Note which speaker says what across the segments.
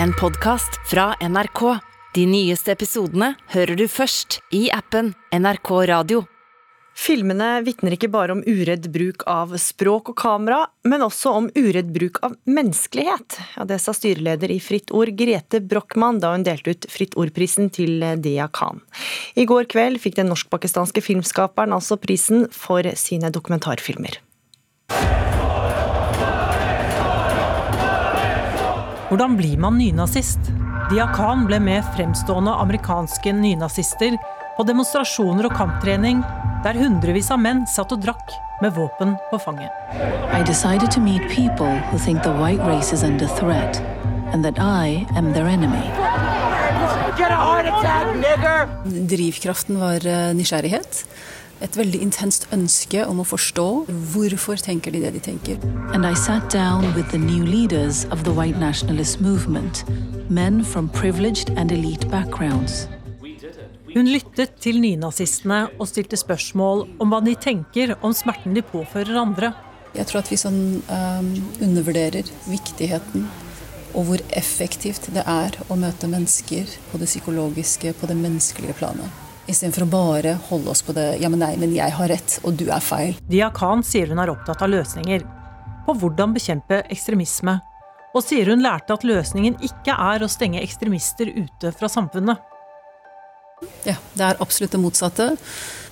Speaker 1: en podkast fra NRK. De nyeste episodene hører du først i appen NRK Radio.
Speaker 2: Filmene vitner ikke bare om uredd bruk av språk og kamera, men også om uredd bruk av menneskelighet. Ja, det sa styreleder i Fritt Ord, Grete Brochmann, da hun delte ut Fritt Ord-prisen til Dia Khan. I går kveld fikk den norsk-pakistanske filmskaperen altså prisen for sine dokumentarfilmer.
Speaker 3: Hvordan blir man nynazist? Dia Khan ble med fremstående amerikanske nynazister på demonstrasjoner og kamptrening der hundrevis av menn satt og drakk med våpen på fanget.
Speaker 4: I decided to meet people who think the white race is under threat, and that I am their enemy.
Speaker 5: Drivkraften var eh, nysgjerrighet. Et veldig intenst ønske om å forstå hvorfor tenker de det de tenker.
Speaker 4: And I sat down with the new leaders of the white nationalist movement, men from privileged and elite backgrounds.
Speaker 3: Hun lyttet til nynazistene og stilte spørsmål om hva de tenker om smerten de påfører andre.
Speaker 5: Jeg tror at vi sånn um, undervurderer viktigheten og hvor effektivt det er å møte mennesker på det psykologiske, på det menneskelige planet. Istedenfor å bare holde oss på det 'ja, men nei, men jeg har rett, og du er feil'.
Speaker 3: Dia Khan sier hun er opptatt av løsninger. På hvordan bekjempe ekstremisme. Og sier hun lærte at løsningen ikke er å stenge ekstremister ute fra samfunnet.
Speaker 5: Ja, det er absolutt det motsatte.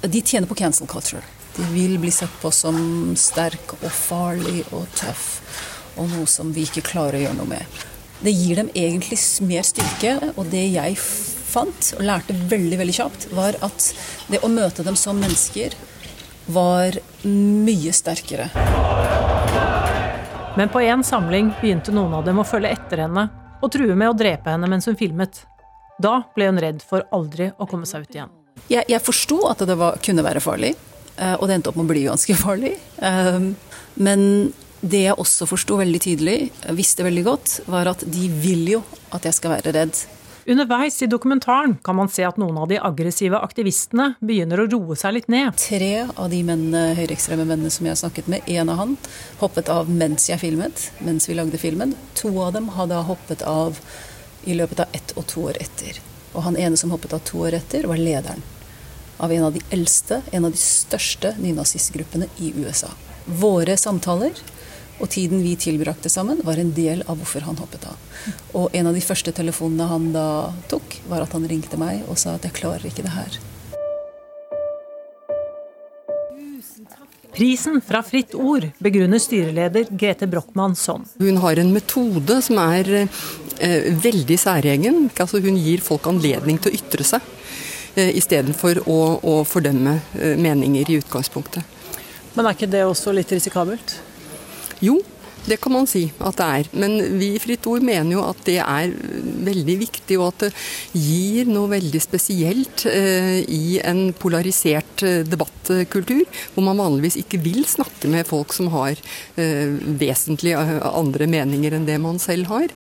Speaker 5: De tjener på cancel culture. De vil bli sett på som sterk og farlig og tøff, og noe som vi ikke klarer å gjøre noe med. Det gir dem egentlig mer styrke, og det jeg fant og lærte veldig veldig kjapt, var at det å møte dem som mennesker var mye sterkere.
Speaker 3: Men på en samling begynte noen av dem å følge etter henne og true med å drepe henne mens hun filmet. Da ble hun redd for aldri å komme seg ut igjen.
Speaker 5: Jeg, jeg forsto at det var, kunne være farlig, eh, og det endte opp med å bli ganske farlig. Eh, men det jeg også forsto veldig tydelig, visste veldig godt, var at de vil jo at jeg skal være redd.
Speaker 3: Underveis i dokumentaren kan man se at noen av de aggressive aktivistene begynner å roe seg litt ned.
Speaker 5: Tre av de mennene, høyreekstreme mennene som jeg har snakket med, en av han hoppet av mens jeg filmet, mens vi lagde filmen. To av dem hadde hoppet av i løpet av ett og to år etter. Og han ene som hoppet av to år etter, var lederen av en av de eldste, en av de største nynazistgruppene i USA. Våre samtaler og tiden vi tilbrakte sammen, var en del av hvorfor han hoppet av. Og en av de første telefonene han da tok, var at han ringte meg og sa at jeg klarer ikke det her.
Speaker 3: Prisen fra Fritt Ord begrunner styreleder Grete Brochmann sånn.
Speaker 6: Hun har en metode som er eh, veldig særegen. Altså hun gir folk anledning til å ytre seg, eh, istedenfor å, å fordømme eh, meninger i utgangspunktet.
Speaker 3: Men er ikke det også litt risikabelt?
Speaker 6: Jo, det kan man si at det er. Men vi i Fritt Ord mener jo at det er veldig viktig, og at det gir noe veldig spesielt eh, i en polarisert eh, debattkultur, hvor man vanligvis ikke vil snakke med folk som har eh, vesentlig andre meninger enn det man selv har.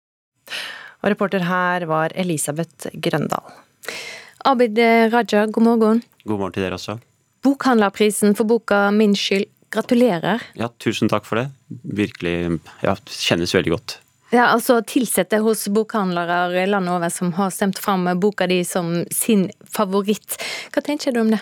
Speaker 2: Og reporter her var Elisabeth Grøndal.
Speaker 7: Abid Raja, god morgen.
Speaker 8: God morgen til dere også.
Speaker 7: Bokhandlerprisen for boka Min skyld Gratulerer.
Speaker 8: Ja, tusen takk for det. Virkelig ja, kjennes veldig godt.
Speaker 7: Ja, altså Tilsatte hos bokhandlere landet over som har stemt fram boka di som sin favoritt. Hva tenker du om det?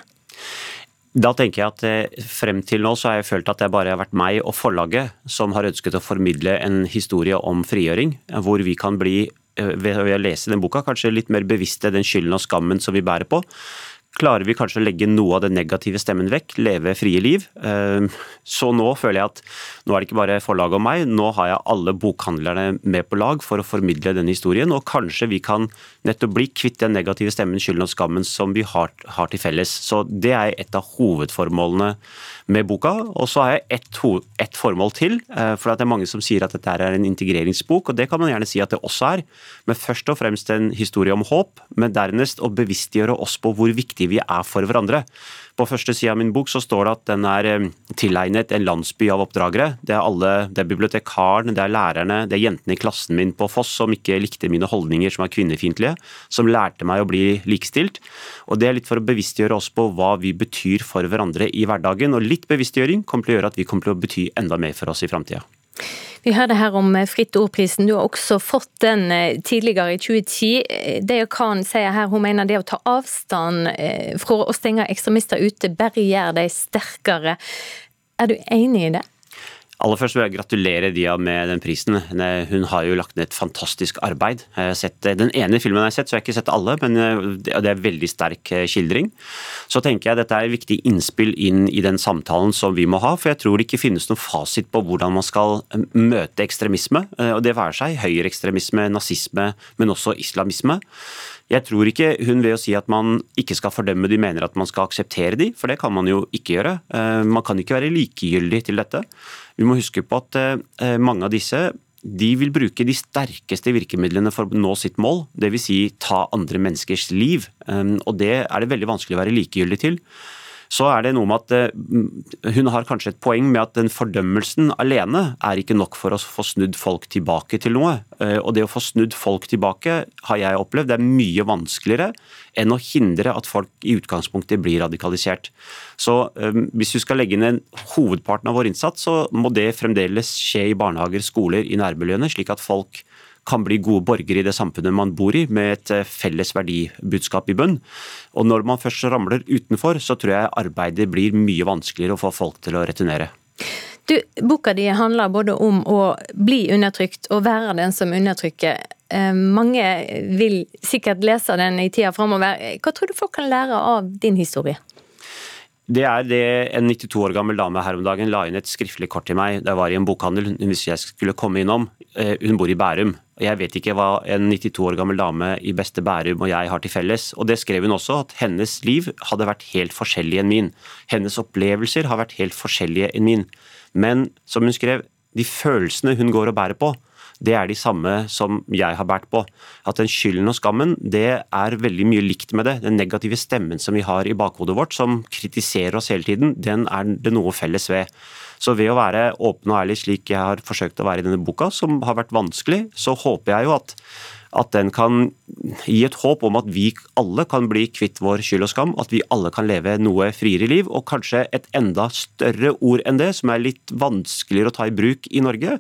Speaker 8: Da tenker jeg at eh, frem til nå så har jeg følt at det bare har vært meg og forlaget som har ønsket å formidle en historie om frigjøring, hvor vi kan bli eh, ved å lese den boka kanskje litt mer bevisste den skylden og skammen som vi bærer på klarer vi kanskje å legge noe av den negative stemmen vekk, leve frie liv. Eh, så nå føler jeg at nå er det ikke bare forlaget og meg, nå har jeg alle bokhandlerne med på lag for å formidle denne historien, og kanskje vi kan nettopp bli kvitt den negative stemmen, skylden og skammen som vi har, har til felles. Så det er et av hovedformålene med boka. Og så har jeg ett, et formål til, eh, for det er mange som sier at dette er en integreringsbok, og det kan man gjerne si at det også er. Men først og fremst en historie om håp, men dernest å bevisstgjøre oss på hvor viktig vi er for hverandre. På første side av min bok så står det at den er eh, tilegnet en landsby av oppdragere. Det er alle, det er bibliotekaren, det er lærerne, det er jentene i klassen min på Foss som ikke likte mine holdninger som er kvinnefiendtlige, som lærte meg å bli likestilt. Og Det er litt for å bevisstgjøre oss på hva vi betyr for hverandre i hverdagen. Og litt bevisstgjøring kommer til å gjøre at vi kommer til å bety enda mer for oss i framtida.
Speaker 7: Vi hørte her om Fritt ord-prisen. Du har også fått den eh, tidligere i 2010. Det Khan sier her, hun mener det å ta avstand eh, fra å stenge ekstremister ute bare gjør dem sterkere. Er du enig i det?
Speaker 8: Aller først vil jeg gratulere Dia med den prisen. Hun har jo lagt ned et fantastisk arbeid. Sett, den ene filmen jeg har sett, så jeg har ikke sett alle, men eh, det er en veldig sterk eh, skildring. Så tenker jeg dette er et viktig innspill inn i den samtalen som vi må ha, for jeg tror det ikke finnes noen fasit på hvordan man skal eh, møte ekstremisme. Og det være seg høyreekstremisme, nazisme, men også islamisme. Jeg tror ikke hun ved å si at man ikke skal fordømme de, mener at man skal akseptere de, for det kan man jo ikke gjøre. Man kan ikke være likegyldig til dette. Vi må huske på at eh, mange av disse de vil bruke de sterkeste virkemidlene for å nå sitt mål, dvs. Si ta andre menneskers liv. Um, og det er det veldig vanskelig å være likegyldig til. Så er det noe med at eh, hun har kanskje et poeng med at den fordømmelsen alene er ikke nok for å få snudd folk tilbake til noe. Eh, og det å få snudd folk tilbake har jeg opplevd det er mye vanskeligere enn å hindre at folk i utgangspunktet blir radikalisert. Så eh, hvis vi skal legge ned hovedparten av vår innsats, så må det fremdeles skje i barnehager, skoler, i nærmiljøene, slik at folk kan bli gode borgere i det samfunnet man bor i, med et eh, felles verdibudskap i bunn. Og når man først ramler utenfor, så tror jeg arbeidet blir mye vanskeligere å få folk til å returnere.
Speaker 7: Du, Boka di handler både om å bli undertrykt og være den som undertrykker. Eh, mange vil sikkert lese den i tida framover. Hva tror du folk kan lære av din historie?
Speaker 8: Det er det en 92 år gammel dame her om dagen la inn et skriftlig kort til meg. Det var i en bokhandel hvis jeg skulle komme innom. Eh, hun bor i Bærum. Jeg vet ikke hva en 92 år gammel dame i beste Bærum og jeg har til felles. Og det skrev hun også, at hennes liv hadde vært helt forskjellig enn min. Hennes opplevelser har vært helt forskjellige enn min. Men som hun skrev, de følelsene hun går og bærer på, det er de samme som jeg har båret på. At den skylden og skammen, det er veldig mye likt med det. Den negative stemmen som vi har i bakhodet vårt, som kritiserer oss hele tiden, den er det noe felles ved. Så ved å være åpen og ærlig slik jeg har forsøkt å være i denne boka, som har vært vanskelig, så håper jeg jo at at den kan gi et håp om at vi alle kan bli kvitt vår skyld og skam, at vi alle kan leve noe friere liv, og kanskje et enda større ord enn det, som er litt vanskeligere å ta i bruk i Norge,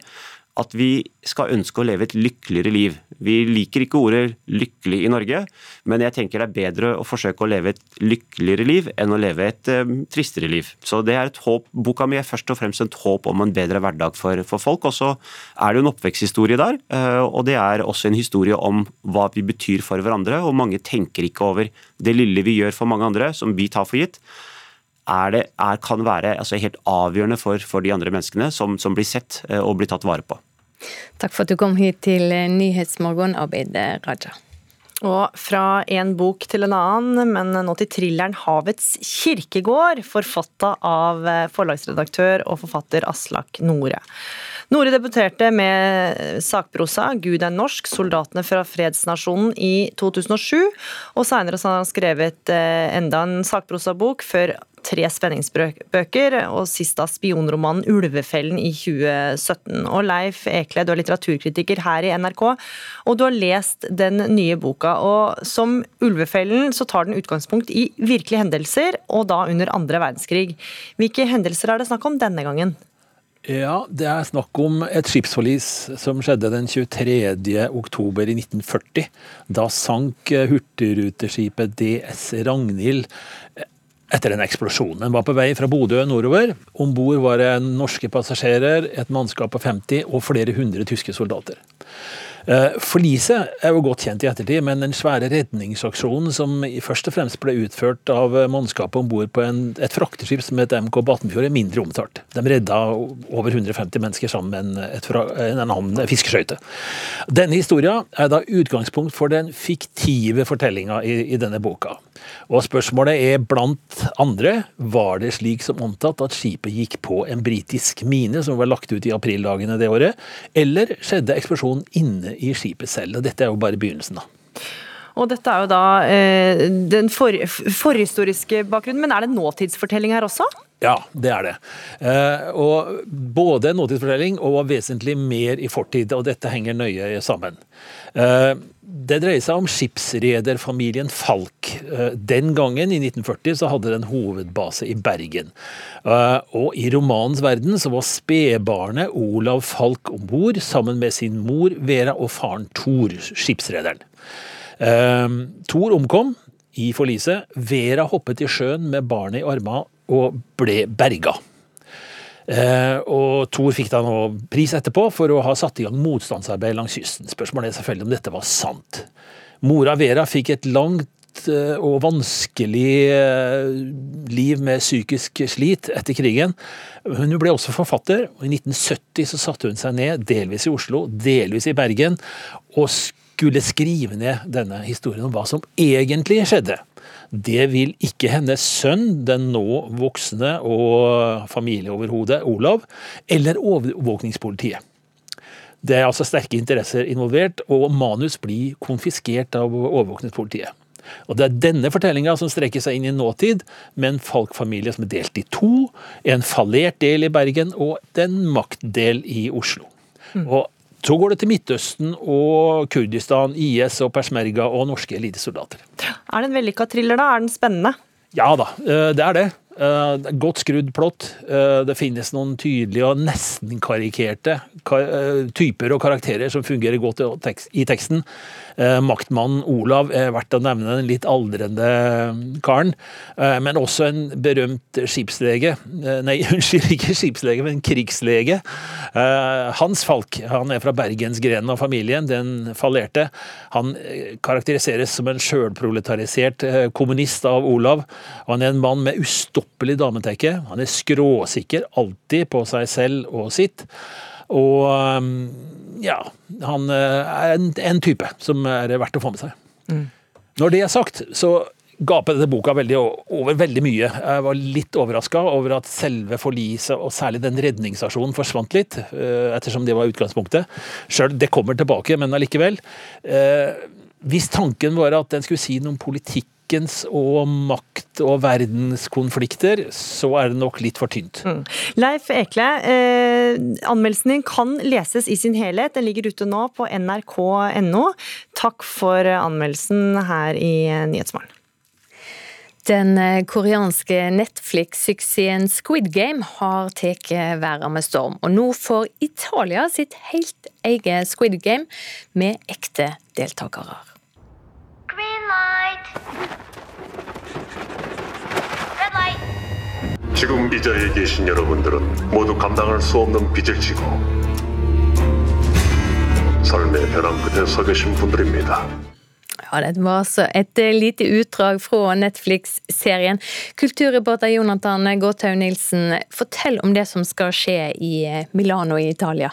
Speaker 8: at vi skal ønske å leve et lykkeligere liv. Vi liker ikke ordet 'lykkelig' i Norge, men jeg tenker det er bedre å forsøke å leve et lykkeligere liv enn å leve et um, tristere liv. Så det er et håp. Boka mi er først og fremst et håp om en bedre hverdag for, for folk. Og så er det jo en oppveksthistorie der, uh, og det er også en historie om hva vi betyr for hverandre. Og mange tenker ikke over det lille vi gjør for mange andre, som vi tar for gitt er det, er, kan være altså helt avgjørende for, for, de andre menneskene som, som blir sett eh, og blir tatt vare på.
Speaker 7: Takk for at du kom hit til Nyhetsmorgen, Abid Raja.
Speaker 2: Og fra en bok til en annen, men nå til thrilleren 'Havets kirkegård', forfatta av eh, forlagsredaktør og forfatter Aslak Nore. Nore debuterte med sakprosa 'Gud er norsk soldatene fra fredsnasjonen' i 2007. Og seinere har han skrevet eh, enda en sakprosabok før tre spenningsbøker, og sist da spionromanen 'Ulvefellen' i 2017. Og Leif Ekle, du er litteraturkritiker her i NRK, og du har lest den nye boka. Og som 'Ulvefellen' så tar den utgangspunkt i virkelige hendelser, og da under andre verdenskrig. Hvilke hendelser er det snakk om denne gangen?
Speaker 9: Ja, Det er snakk om et skipsforlis som skjedde den 23. oktober i 1940. Da sank hurtigruteskipet DS Ragnhild etter en eksplosjon. Den var på vei fra Bodø nordover. Om bord var det norske passasjerer, et mannskap på 50 og flere hundre tyske soldater. Eh, Forliset er jo godt kjent i ettertid, men den svære redningsaksjonen som først og fremst ble utført av mannskapet om bord på en, et frakteskip som het MK Batnfjord, er mindre omtalt. De redda over 150 mennesker sammen med en annen fiskeskøyte. Denne historien er da utgangspunkt for den fiktive fortellinga i, i denne boka. Og spørsmålet er blant andre var det slik som omtatt at skipet gikk på en britisk mine som var lagt ut i aprildagene det året, eller skjedde eksplosjonen inne i skipet selv? Og dette er jo bare begynnelsen, da.
Speaker 2: Og dette er jo da eh, den for, forhistoriske bakgrunnen, men er det nåtidsfortelling her også?
Speaker 9: Ja, det er det. Eh, og både nåtidsfortelling og vesentlig mer i fortid, og dette henger nøye sammen. Eh, det dreier seg om skipsrederfamilien Falk. Eh, den gangen, i 1940, så hadde den hovedbase i Bergen. Eh, og i romanens verden så var spedbarnet Olav Falk om bord sammen med sin mor Vera og faren Thor, skipsrederen. Eh, Thor omkom i forliset. Vera hoppet i sjøen med barnet i armene og ble berga. Eh, og Thor fikk da nå pris etterpå for å ha satt i gang motstandsarbeid langs kysten. Spørsmålet er selvfølgelig om dette var sant. Mora Vera fikk et langt eh, og vanskelig eh, liv med psykisk slit etter krigen. Hun ble også forfatter, og i 1970 så satte hun seg ned, delvis i Oslo, delvis i Bergen, og skulle skrive ned denne historien om hva som egentlig skjedde. Det vil ikke hennes sønn, den nå voksne og familieoverhodet Olav, eller overvåkningspolitiet. Det er altså sterke interesser involvert, og manus blir konfiskert av overvåkningspolitiet. Og Det er denne fortellinga som strekker seg inn i nåtid, med en Falk-familie som er delt i to. En fallert del i Bergen og en maktdel i Oslo. Mm. Og så går det til Midtøsten og Kurdistan, IS og persmerga og norske elitesoldater.
Speaker 2: Er det en vellykka thriller, da? Er den spennende?
Speaker 9: Ja da, eh, det er det. Eh, godt skrudd plott. Uh, det finnes noen tydelige og nesten karikerte typer og karakterer som fungerer godt i teksten. Eh, maktmannen Olav er verdt å nevne, den litt aldrende karen. Eh, men også en berømt skipslege. Eh, nei, unnskyld, ikke skipslege, men krigslege. Hans Falk. Han er fra bergensgrenen av familien, den fallerte. Han karakteriseres som en sjølproletarisert kommunist av Olav. Han er en mann med ustoppelig dametekke. Han er skråsikker, alltid på seg selv og sitt. Og ja, han eh, er en, en, type som er verdt å få med seg. Mm. Når det er sagt, så gaper denne boka veldig over veldig mye. Jeg var litt overraska over at selve forliset, og særlig den redningsaksjonen, forsvant litt. Eh, ettersom det var utgangspunktet. Sjøl det kommer tilbake, men allikevel. Eh, hvis tanken var at den skulle si noe om politikk politikkens og makt- og verdenskonflikter, så er det nok litt for tynt. Mm.
Speaker 2: Leif Ekle, eh, anmeldelsen din kan leses i sin helhet. Den ligger ute nå på nrk.no. Takk for anmeldelsen her i Nyhetsmorgen.
Speaker 7: Den eh, koreanske Netflix-suksessen Squid Game har tatt verden med storm. Og nå får Italia sitt helt eget Squid Game med ekte deltakere. 지금 이 자리에 계신 여러분들은 모두 감당할 수 없는 빚을 지고 삶의 벼랑 끝에 서 계신 분들입니다. Ja, Det var altså et eh, lite utdrag fra Netflix-serien. Kulturreporter Jonathan Gåthaug Nilsen, fortell om det som skal skje i eh, Milano i Italia.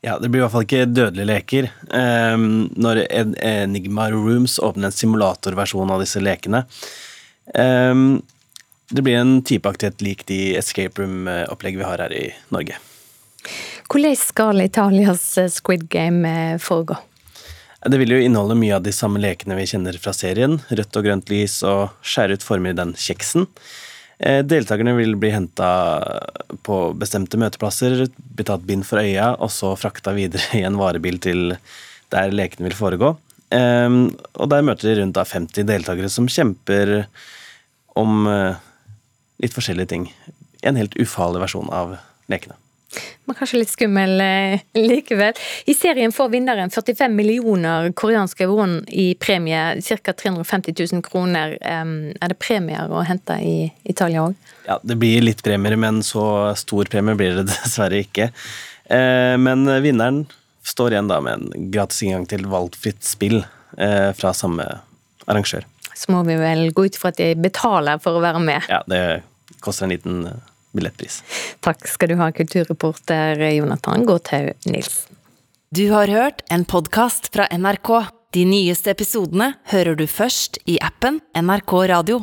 Speaker 10: Ja, Det blir i hvert fall ikke dødelige leker. Um, når Enigma Rooms åpner en simulatorversjon av disse lekene. det blir en typeaktighet lik de escape room-opplegg vi har her i Norge.
Speaker 7: Hvordan skal Italias eh, Squid Game eh, foregå?
Speaker 10: Det vil jo inneholde mye av de samme lekene vi kjenner fra serien. Rødt og grønt lys og skjære ut former i den kjeksen. Eh, deltakerne vil bli henta på bestemte møteplasser, bli tatt bind for øya, og så frakta videre i en varebil til der lekene vil foregå. Og der møter de rundt 50 deltakere som kjemper om litt forskjellige ting. En helt ufarlig versjon av lekene.
Speaker 7: Men kanskje litt skummel eh, likevel. I serien får vinneren 45 millioner koreanske won i premie, ca. 350 000 kroner. Er det premier å hente i Italia òg?
Speaker 10: Ja, det blir litt premier, men så stor premie blir det dessverre ikke. Eh, men vinneren står igjen da med en gratis inngang til valgfritt spill eh, fra samme arrangør.
Speaker 7: Så må vi vel gå ut fra at de betaler for å være med.
Speaker 10: Ja, det koster en liten eh, billettpris.
Speaker 7: Takk skal du ha, kulturreporter Jonathan Gåthaug Nilsen.
Speaker 1: Du har hørt en podkast fra NRK. De nyeste episodene hører du først i appen NRK Radio.